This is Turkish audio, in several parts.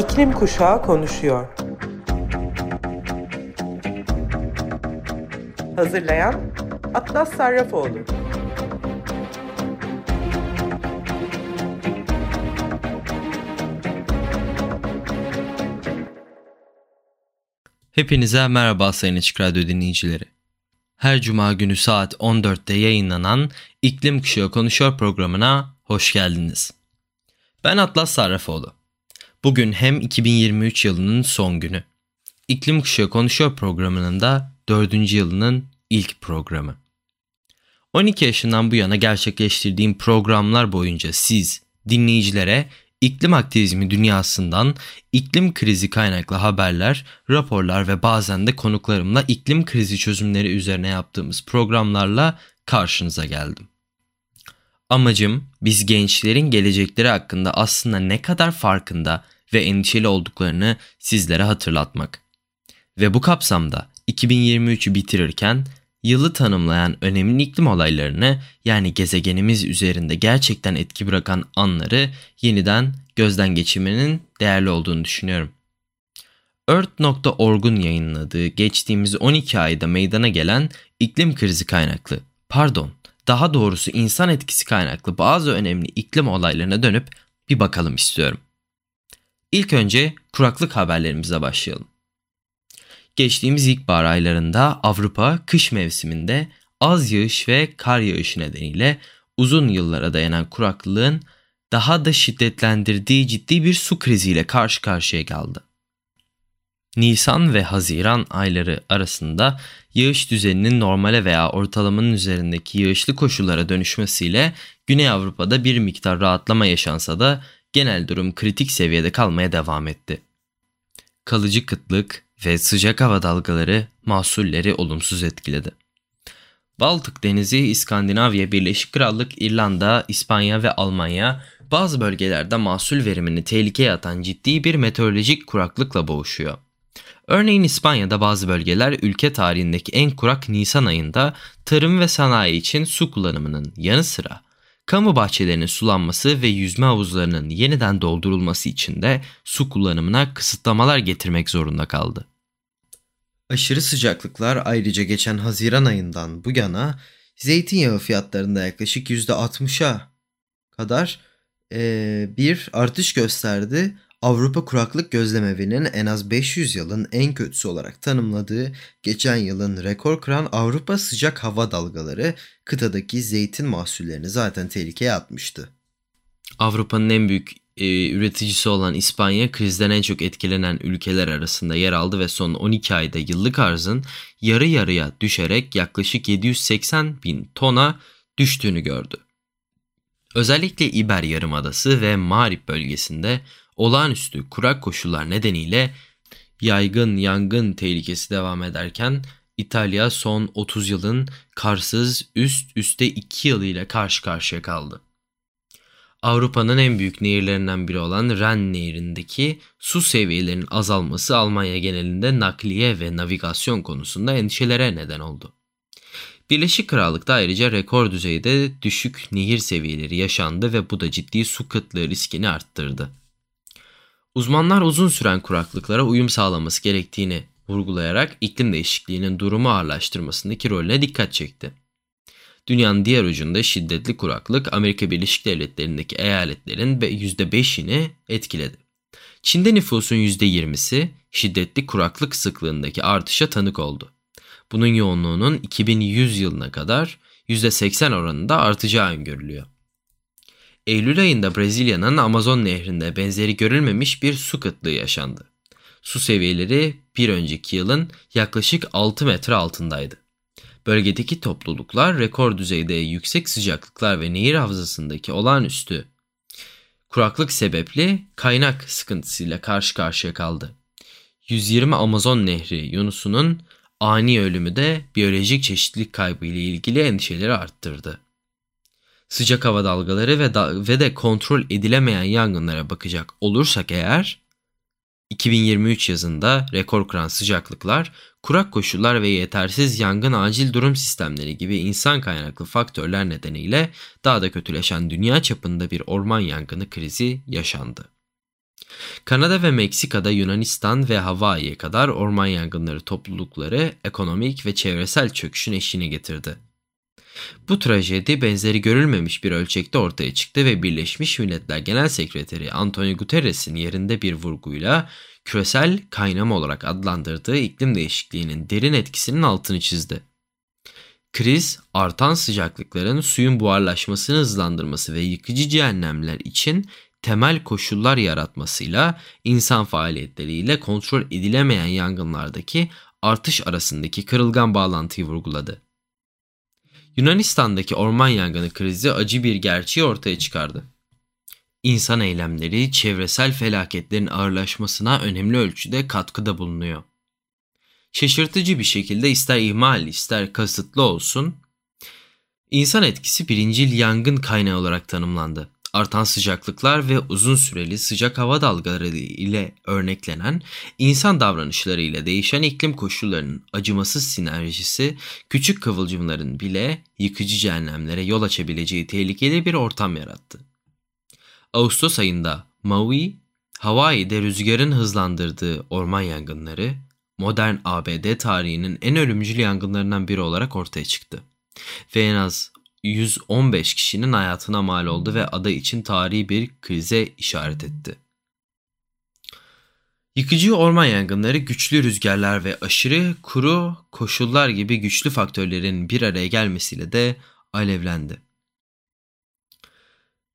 İklim Kuşağı konuşuyor. Hazırlayan Atlas Sarrafoğlu. Hepinize merhaba Sayın Açık Radyo dinleyicileri. Her cuma günü saat 14'te yayınlanan İklim Kuşağı Konuşuyor programına hoş geldiniz. Ben Atlas Sarrafoğlu. Bugün hem 2023 yılının son günü. İklim Kuşağı Konuşuyor programının da 4. yılının ilk programı. 12 yaşından bu yana gerçekleştirdiğim programlar boyunca siz, dinleyicilere iklim aktivizmi dünyasından iklim krizi kaynaklı haberler, raporlar ve bazen de konuklarımla iklim krizi çözümleri üzerine yaptığımız programlarla karşınıza geldim. Amacım biz gençlerin gelecekleri hakkında aslında ne kadar farkında ve endişeli olduklarını sizlere hatırlatmak. Ve bu kapsamda 2023'ü bitirirken yılı tanımlayan önemli iklim olaylarını yani gezegenimiz üzerinde gerçekten etki bırakan anları yeniden gözden geçirmenin değerli olduğunu düşünüyorum. Earth.org'un yayınladığı geçtiğimiz 12 ayda meydana gelen iklim krizi kaynaklı, pardon daha doğrusu insan etkisi kaynaklı bazı önemli iklim olaylarına dönüp bir bakalım istiyorum. İlk önce kuraklık haberlerimize başlayalım. Geçtiğimiz ilkbahar aylarında Avrupa kış mevsiminde az yağış ve kar yağışı nedeniyle uzun yıllara dayanan kuraklığın daha da şiddetlendirdiği ciddi bir su kriziyle karşı karşıya kaldı. Nisan ve Haziran ayları arasında yağış düzeninin normale veya ortalamanın üzerindeki yağışlı koşullara dönüşmesiyle Güney Avrupa'da bir miktar rahatlama yaşansa da genel durum kritik seviyede kalmaya devam etti. Kalıcı kıtlık ve sıcak hava dalgaları mahsulleri olumsuz etkiledi. Baltık Denizi, İskandinavya, Birleşik Krallık, İrlanda, İspanya ve Almanya bazı bölgelerde mahsul verimini tehlikeye atan ciddi bir meteorolojik kuraklıkla boğuşuyor. Örneğin İspanya'da bazı bölgeler ülke tarihindeki en kurak Nisan ayında tarım ve sanayi için su kullanımının yanı sıra kamu bahçelerinin sulanması ve yüzme havuzlarının yeniden doldurulması için de su kullanımına kısıtlamalar getirmek zorunda kaldı. Aşırı sıcaklıklar ayrıca geçen Haziran ayından bu yana zeytinyağı fiyatlarında yaklaşık %60'a kadar e, bir artış gösterdi. Avrupa Kuraklık Gözlemevi'nin en az 500 yılın en kötüsü olarak tanımladığı geçen yılın rekor kıran Avrupa sıcak hava dalgaları kıtadaki zeytin mahsullerini zaten tehlikeye atmıştı. Avrupa'nın en büyük e, üreticisi olan İspanya krizden en çok etkilenen ülkeler arasında yer aldı ve son 12 ayda yıllık arzın yarı yarıya düşerek yaklaşık 780 bin tona düştüğünü gördü. Özellikle İber Yarımadası ve Marib bölgesinde olağanüstü kurak koşullar nedeniyle yaygın yangın tehlikesi devam ederken İtalya son 30 yılın karsız üst üste 2 yılıyla karşı karşıya kaldı. Avrupa'nın en büyük nehirlerinden biri olan Ren Nehri'ndeki su seviyelerinin azalması Almanya genelinde nakliye ve navigasyon konusunda endişelere neden oldu. Birleşik Krallık'ta ayrıca rekor düzeyde düşük nehir seviyeleri yaşandı ve bu da ciddi su kıtlığı riskini arttırdı. Uzmanlar uzun süren kuraklıklara uyum sağlaması gerektiğini vurgulayarak iklim değişikliğinin durumu ağırlaştırmasındaki rolüne dikkat çekti. Dünyanın diğer ucunda şiddetli kuraklık Amerika Birleşik Devletleri'ndeki eyaletlerin %5'ini etkiledi. Çin'de nüfusun %20'si şiddetli kuraklık sıklığındaki artışa tanık oldu. Bunun yoğunluğunun 2100 yılına kadar %80 oranında artacağı öngörülüyor. Eylül ayında Brezilya'nın Amazon nehrinde benzeri görülmemiş bir su kıtlığı yaşandı. Su seviyeleri bir önceki yılın yaklaşık 6 metre altındaydı. Bölgedeki topluluklar rekor düzeyde yüksek sıcaklıklar ve nehir havzasındaki olağanüstü kuraklık sebepli kaynak sıkıntısıyla karşı karşıya kaldı. 120 Amazon Nehri Yunusu'nun ani ölümü de biyolojik çeşitlilik kaybı ile ilgili endişeleri arttırdı. Sıcak hava dalgaları ve, da ve de kontrol edilemeyen yangınlara bakacak olursak eğer 2023 yazında rekor kıran sıcaklıklar, kurak koşullar ve yetersiz yangın acil durum sistemleri gibi insan kaynaklı faktörler nedeniyle daha da kötüleşen dünya çapında bir orman yangını krizi yaşandı. Kanada ve Meksika'da Yunanistan ve Hawaii'ye kadar orman yangınları toplulukları ekonomik ve çevresel çöküşün eşiğini getirdi. Bu trajedi benzeri görülmemiş bir ölçekte ortaya çıktı ve Birleşmiş Milletler Genel Sekreteri Antonio Guterres'in yerinde bir vurguyla küresel kaynama olarak adlandırdığı iklim değişikliğinin derin etkisinin altını çizdi. Kriz, artan sıcaklıkların suyun buharlaşmasını hızlandırması ve yıkıcı cehennemler için temel koşullar yaratmasıyla insan faaliyetleriyle kontrol edilemeyen yangınlardaki artış arasındaki kırılgan bağlantıyı vurguladı. Yunanistan'daki orman yangını krizi acı bir gerçeği ortaya çıkardı. İnsan eylemleri çevresel felaketlerin ağırlaşmasına önemli ölçüde katkıda bulunuyor. Şaşırtıcı bir şekilde ister ihmal ister kasıtlı olsun, insan etkisi birincil yangın kaynağı olarak tanımlandı artan sıcaklıklar ve uzun süreli sıcak hava dalgaları ile örneklenen insan davranışları ile değişen iklim koşullarının acımasız sinerjisi küçük kıvılcımların bile yıkıcı cehennemlere yol açabileceği tehlikeli bir ortam yarattı. Ağustos ayında Maui, Hawaii'de rüzgarın hızlandırdığı orman yangınları modern ABD tarihinin en ölümcül yangınlarından biri olarak ortaya çıktı. Ve en az 115 kişinin hayatına mal oldu ve ada için tarihi bir krize işaret etti. Yıkıcı orman yangınları güçlü rüzgarlar ve aşırı kuru koşullar gibi güçlü faktörlerin bir araya gelmesiyle de alevlendi.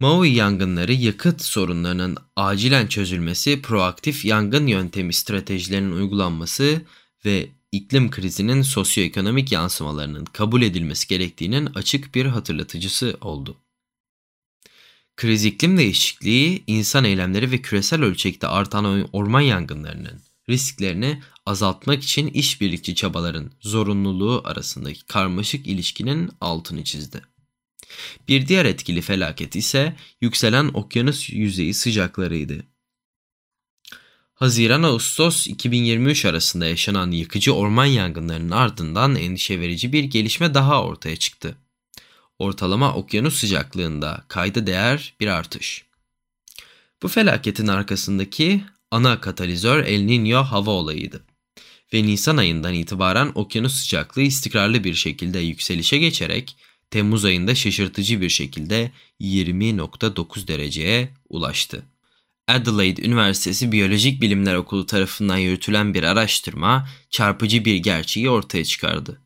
Maui yangınları yakıt sorunlarının acilen çözülmesi, proaktif yangın yöntemi stratejilerinin uygulanması ve iklim krizinin sosyoekonomik yansımalarının kabul edilmesi gerektiğinin açık bir hatırlatıcısı oldu. Kriz iklim değişikliği, insan eylemleri ve küresel ölçekte artan orman yangınlarının risklerini azaltmak için işbirlikçi çabaların zorunluluğu arasındaki karmaşık ilişkinin altını çizdi. Bir diğer etkili felaket ise yükselen okyanus yüzeyi sıcaklarıydı. Haziran-Ağustos 2023 arasında yaşanan yıkıcı orman yangınlarının ardından endişe verici bir gelişme daha ortaya çıktı. Ortalama okyanus sıcaklığında kayda değer bir artış. Bu felaketin arkasındaki ana katalizör El Niño hava olayıydı. Ve Nisan ayından itibaren okyanus sıcaklığı istikrarlı bir şekilde yükselişe geçerek Temmuz ayında şaşırtıcı bir şekilde 20.9 dereceye ulaştı. Adelaide Üniversitesi Biyolojik Bilimler Okulu tarafından yürütülen bir araştırma çarpıcı bir gerçeği ortaya çıkardı.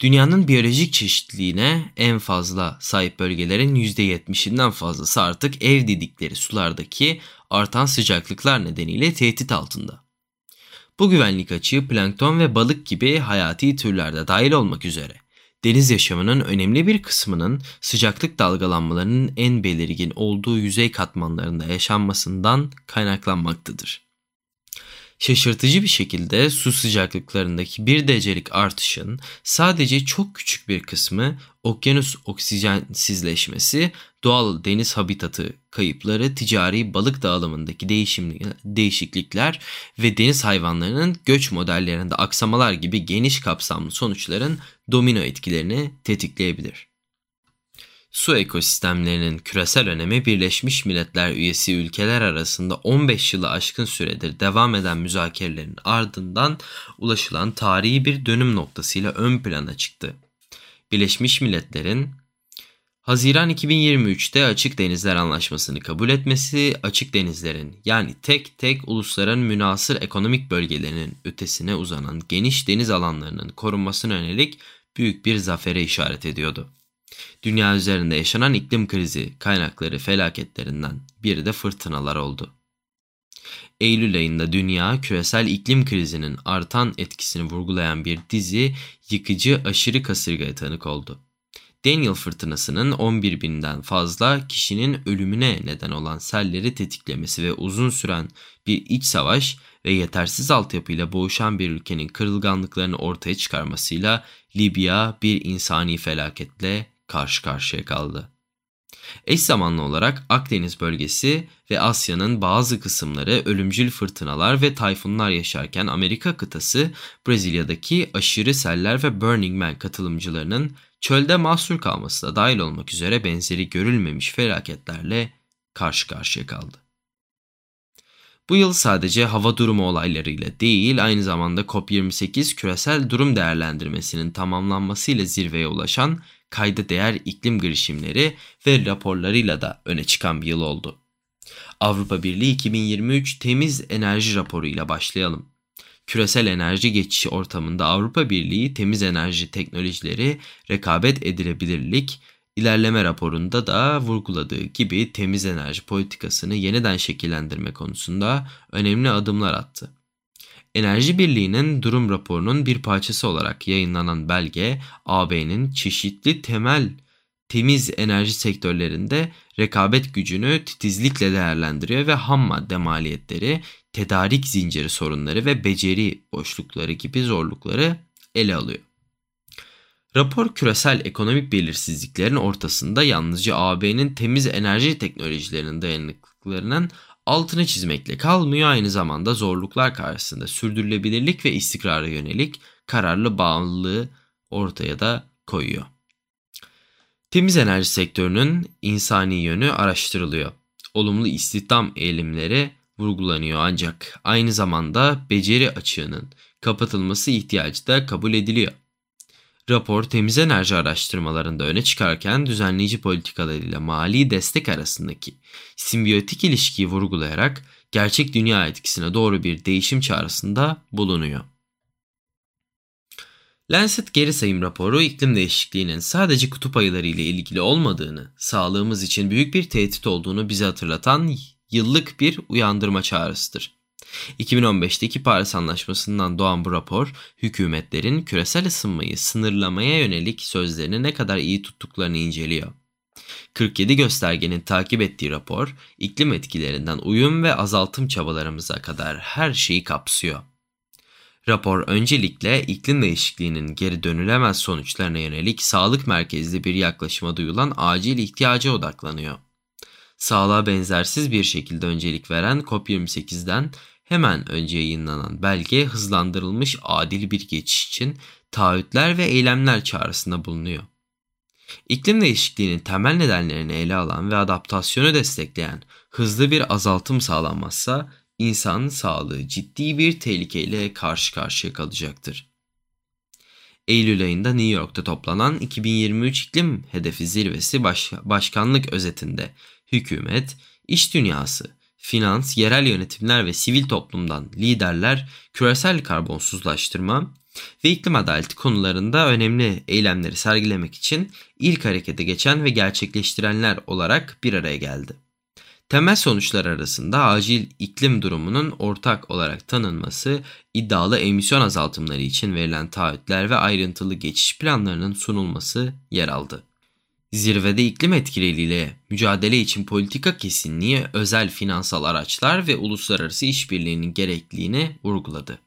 Dünyanın biyolojik çeşitliliğine en fazla sahip bölgelerin %70'inden fazlası artık ev dedikleri sulardaki artan sıcaklıklar nedeniyle tehdit altında. Bu güvenlik açığı plankton ve balık gibi hayati türlerde dahil olmak üzere deniz yaşamının önemli bir kısmının sıcaklık dalgalanmalarının en belirgin olduğu yüzey katmanlarında yaşanmasından kaynaklanmaktadır. Şaşırtıcı bir şekilde su sıcaklıklarındaki bir derecelik artışın sadece çok küçük bir kısmı okyanus oksijensizleşmesi, doğal deniz habitatı kayıpları, ticari balık dağılımındaki değişiklikler ve deniz hayvanlarının göç modellerinde aksamalar gibi geniş kapsamlı sonuçların domino etkilerini tetikleyebilir. Su ekosistemlerinin küresel önemi Birleşmiş Milletler üyesi ülkeler arasında 15 yılı aşkın süredir devam eden müzakerelerin ardından ulaşılan tarihi bir dönüm noktasıyla ön plana çıktı. Birleşmiş Milletler'in Haziran 2023'te Açık Denizler Anlaşması'nı kabul etmesi, açık denizlerin yani tek tek ulusların münasır ekonomik bölgelerinin ötesine uzanan geniş deniz alanlarının korunmasına yönelik büyük bir zafere işaret ediyordu. Dünya üzerinde yaşanan iklim krizi kaynakları felaketlerinden biri de fırtınalar oldu. Eylül ayında dünya küresel iklim krizinin artan etkisini vurgulayan bir dizi yıkıcı aşırı kasırgaya tanık oldu. Daniel fırtınasının 11 binden fazla kişinin ölümüne neden olan selleri tetiklemesi ve uzun süren bir iç savaş ve yetersiz altyapıyla boğuşan bir ülkenin kırılganlıklarını ortaya çıkarmasıyla Libya bir insani felaketle karşı karşıya kaldı. Eş zamanlı olarak Akdeniz bölgesi ve Asya'nın bazı kısımları ölümcül fırtınalar ve tayfunlar yaşarken Amerika kıtası Brezilya'daki aşırı seller ve Burning Man katılımcılarının çölde mahsur kalması da dahil olmak üzere benzeri görülmemiş felaketlerle karşı karşıya kaldı. Bu yıl sadece hava durumu olaylarıyla değil aynı zamanda COP28 küresel durum değerlendirmesinin tamamlanmasıyla zirveye ulaşan kayda değer iklim girişimleri ve raporlarıyla da öne çıkan bir yıl oldu. Avrupa Birliği 2023 temiz enerji raporu ile başlayalım. Küresel enerji geçişi ortamında Avrupa Birliği temiz enerji teknolojileri, rekabet edilebilirlik, ilerleme raporunda da vurguladığı gibi temiz enerji politikasını yeniden şekillendirme konusunda önemli adımlar attı. Enerji Birliği'nin durum raporunun bir parçası olarak yayınlanan belge, AB'nin çeşitli temel temiz enerji sektörlerinde rekabet gücünü titizlikle değerlendiriyor ve ham madde maliyetleri, tedarik zinciri sorunları ve beceri boşlukları gibi zorlukları ele alıyor. Rapor küresel ekonomik belirsizliklerin ortasında yalnızca AB'nin temiz enerji teknolojilerinin dayanıklılıklarının altını çizmekle kalmıyor aynı zamanda zorluklar karşısında sürdürülebilirlik ve istikrara yönelik kararlı bağımlılığı ortaya da koyuyor. Temiz enerji sektörünün insani yönü araştırılıyor. Olumlu istihdam eğilimleri vurgulanıyor ancak aynı zamanda beceri açığının kapatılması ihtiyacı da kabul ediliyor. Rapor temiz enerji araştırmalarında öne çıkarken düzenleyici politikalarıyla mali destek arasındaki simbiyotik ilişkiyi vurgulayarak gerçek dünya etkisine doğru bir değişim çağrısında bulunuyor. Lancet geri sayım raporu iklim değişikliğinin sadece kutup ayıları ile ilgili olmadığını, sağlığımız için büyük bir tehdit olduğunu bize hatırlatan yıllık bir uyandırma çağrısıdır. 2015'teki Paris Anlaşması'ndan doğan bu rapor, hükümetlerin küresel ısınmayı sınırlamaya yönelik sözlerini ne kadar iyi tuttuklarını inceliyor. 47 göstergenin takip ettiği rapor, iklim etkilerinden uyum ve azaltım çabalarımıza kadar her şeyi kapsıyor. Rapor öncelikle iklim değişikliğinin geri dönülemez sonuçlarına yönelik sağlık merkezli bir yaklaşıma duyulan acil ihtiyaca odaklanıyor. Sağlığa benzersiz bir şekilde öncelik veren COP28'den hemen önce yayınlanan belge hızlandırılmış adil bir geçiş için taahhütler ve eylemler çağrısında bulunuyor. İklim değişikliğinin temel nedenlerini ele alan ve adaptasyonu destekleyen hızlı bir azaltım sağlanmazsa insan sağlığı ciddi bir tehlikeyle karşı karşıya kalacaktır. Eylül ayında New York'ta toplanan 2023 iklim hedefi zirvesi baş, başkanlık özetinde hükümet, iş dünyası, finans, yerel yönetimler ve sivil toplumdan liderler küresel karbonsuzlaştırma ve iklim adaleti konularında önemli eylemleri sergilemek için ilk harekete geçen ve gerçekleştirenler olarak bir araya geldi. Temel sonuçlar arasında acil iklim durumunun ortak olarak tanınması, iddialı emisyon azaltımları için verilen taahhütler ve ayrıntılı geçiş planlarının sunulması yer aldı. Zirvede iklim etkileriyle mücadele için politika kesinliği, özel finansal araçlar ve uluslararası işbirliğinin gerekliliğini vurguladı.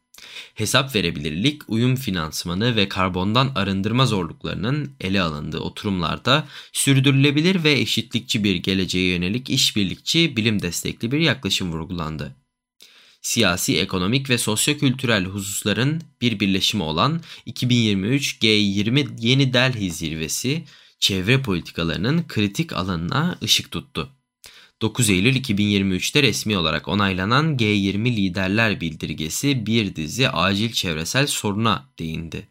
Hesap verebilirlik, uyum finansmanı ve karbondan arındırma zorluklarının ele alındığı oturumlarda sürdürülebilir ve eşitlikçi bir geleceğe yönelik işbirlikçi, bilim destekli bir yaklaşım vurgulandı. Siyasi, ekonomik ve sosyokültürel hususların bir birleşimi olan 2023 G20 Yeni Delhi Zirvesi, çevre politikalarının kritik alanına ışık tuttu. 9 Eylül 2023'te resmi olarak onaylanan G20 Liderler Bildirgesi bir dizi acil çevresel soruna değindi.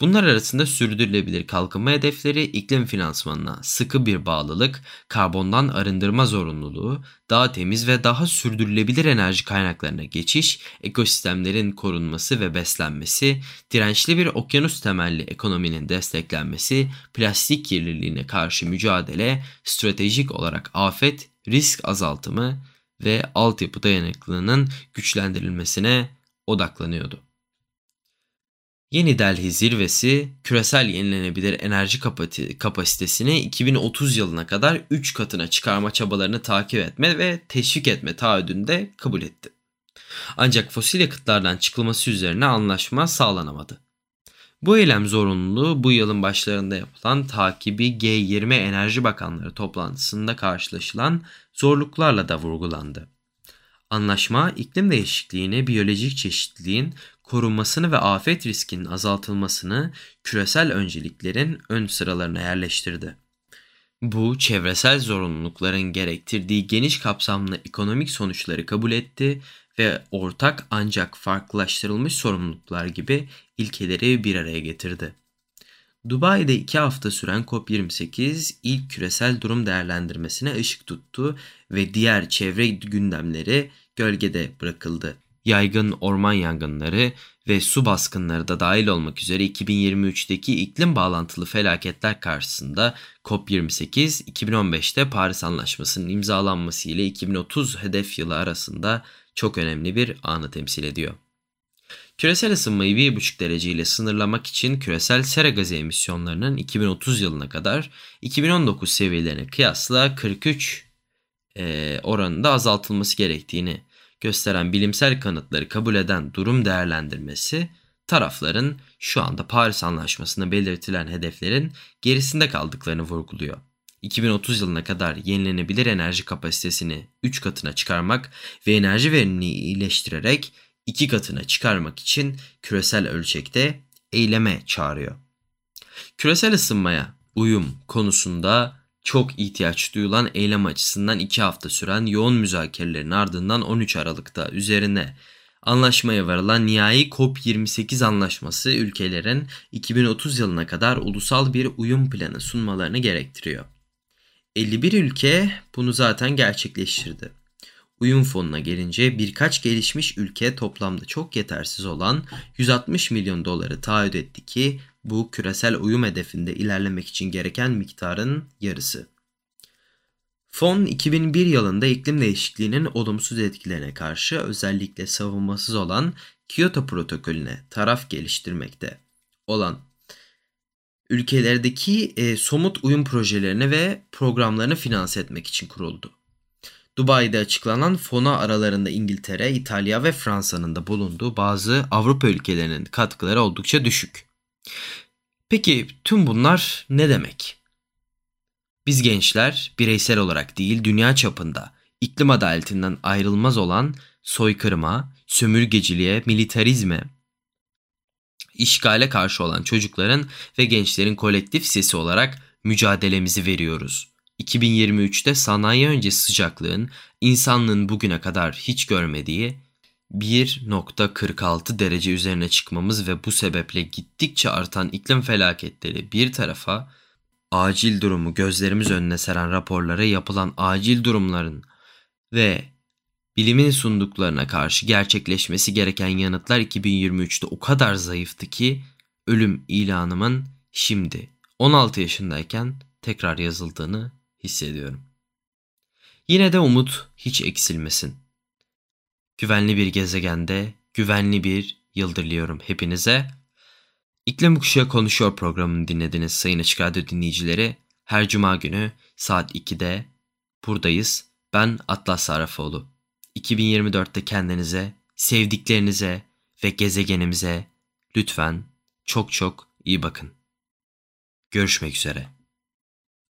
Bunlar arasında sürdürülebilir kalkınma hedefleri, iklim finansmanına sıkı bir bağlılık, karbondan arındırma zorunluluğu, daha temiz ve daha sürdürülebilir enerji kaynaklarına geçiş, ekosistemlerin korunması ve beslenmesi, dirençli bir okyanus temelli ekonominin desteklenmesi, plastik kirliliğine karşı mücadele, stratejik olarak afet, risk azaltımı ve altyapı dayanıklılığının güçlendirilmesine odaklanıyordu. Yeni Delhi zirvesi küresel yenilenebilir enerji kapasitesini 2030 yılına kadar 3 katına çıkarma çabalarını takip etme ve teşvik etme taahhüdünü de kabul etti. Ancak fosil yakıtlardan çıkılması üzerine anlaşma sağlanamadı. Bu eylem zorunluluğu bu yılın başlarında yapılan takibi G20 Enerji Bakanları toplantısında karşılaşılan zorluklarla da vurgulandı. Anlaşma iklim değişikliğini, biyolojik çeşitliliğin korunmasını ve afet riskinin azaltılmasını küresel önceliklerin ön sıralarına yerleştirdi. Bu çevresel zorunlulukların gerektirdiği geniş kapsamlı ekonomik sonuçları kabul etti ve ortak ancak farklılaştırılmış sorumluluklar gibi ilkeleri bir araya getirdi. Dubai'de iki hafta süren COP28 ilk küresel durum değerlendirmesine ışık tuttu ve diğer çevre gündemleri gölgede bırakıldı. Yaygın orman yangınları ve su baskınları da dahil olmak üzere 2023'teki iklim bağlantılı felaketler karşısında COP28 2015'te Paris Anlaşması'nın imzalanması ile 2030 hedef yılı arasında çok önemli bir anı temsil ediyor. Küresel ısınmayı 1,5 derece ile sınırlamak için küresel sera gazı emisyonlarının 2030 yılına kadar 2019 seviyelerine kıyasla 43 e, oranında azaltılması gerektiğini gösteren bilimsel kanıtları kabul eden durum değerlendirmesi tarafların şu anda Paris Anlaşması'nda belirtilen hedeflerin gerisinde kaldıklarını vurguluyor. 2030 yılına kadar yenilenebilir enerji kapasitesini 3 katına çıkarmak ve enerji verimini iyileştirerek 2 katına çıkarmak için küresel ölçekte eyleme çağırıyor. Küresel ısınmaya uyum konusunda çok ihtiyaç duyulan eylem açısından 2 hafta süren yoğun müzakerelerin ardından 13 Aralık'ta üzerine anlaşmaya varılan nihai COP28 anlaşması ülkelerin 2030 yılına kadar ulusal bir uyum planı sunmalarını gerektiriyor. 51 ülke bunu zaten gerçekleştirdi. Uyum fonuna gelince birkaç gelişmiş ülke toplamda çok yetersiz olan 160 milyon doları taahhüt etti ki bu küresel uyum hedefinde ilerlemek için gereken miktarın yarısı. Fon 2001 yılında iklim değişikliğinin olumsuz etkilerine karşı özellikle savunmasız olan Kyoto protokolüne taraf geliştirmekte olan ülkelerdeki e, somut uyum projelerini ve programlarını finanse etmek için kuruldu. Dubai'de açıklanan fona aralarında İngiltere, İtalya ve Fransa'nın da bulunduğu bazı Avrupa ülkelerinin katkıları oldukça düşük. Peki tüm bunlar ne demek? Biz gençler bireysel olarak değil dünya çapında iklim adaletinden ayrılmaz olan soykırıma, sömürgeciliğe, militarizme, işgale karşı olan çocukların ve gençlerin kolektif sesi olarak mücadelemizi veriyoruz. 2023'te sanayi öncesi sıcaklığın insanlığın bugüne kadar hiç görmediği 1.46 derece üzerine çıkmamız ve bu sebeple gittikçe artan iklim felaketleri bir tarafa acil durumu gözlerimiz önüne seren raporlara yapılan acil durumların ve bilimin sunduklarına karşı gerçekleşmesi gereken yanıtlar 2023'te o kadar zayıftı ki ölüm ilanımın şimdi 16 yaşındayken tekrar yazıldığını hissediyorum. Yine de umut hiç eksilmesin. Güvenli bir gezegende, güvenli bir yıl diliyorum hepinize. İklim Kuşağı Konuşuyor programını dinlediniz Sayın Açık Radyo dinleyicileri. Her cuma günü saat 2'de buradayız. Ben Atlas Sarafoğlu. 2024'te kendinize, sevdiklerinize ve gezegenimize lütfen çok çok iyi bakın. Görüşmek üzere.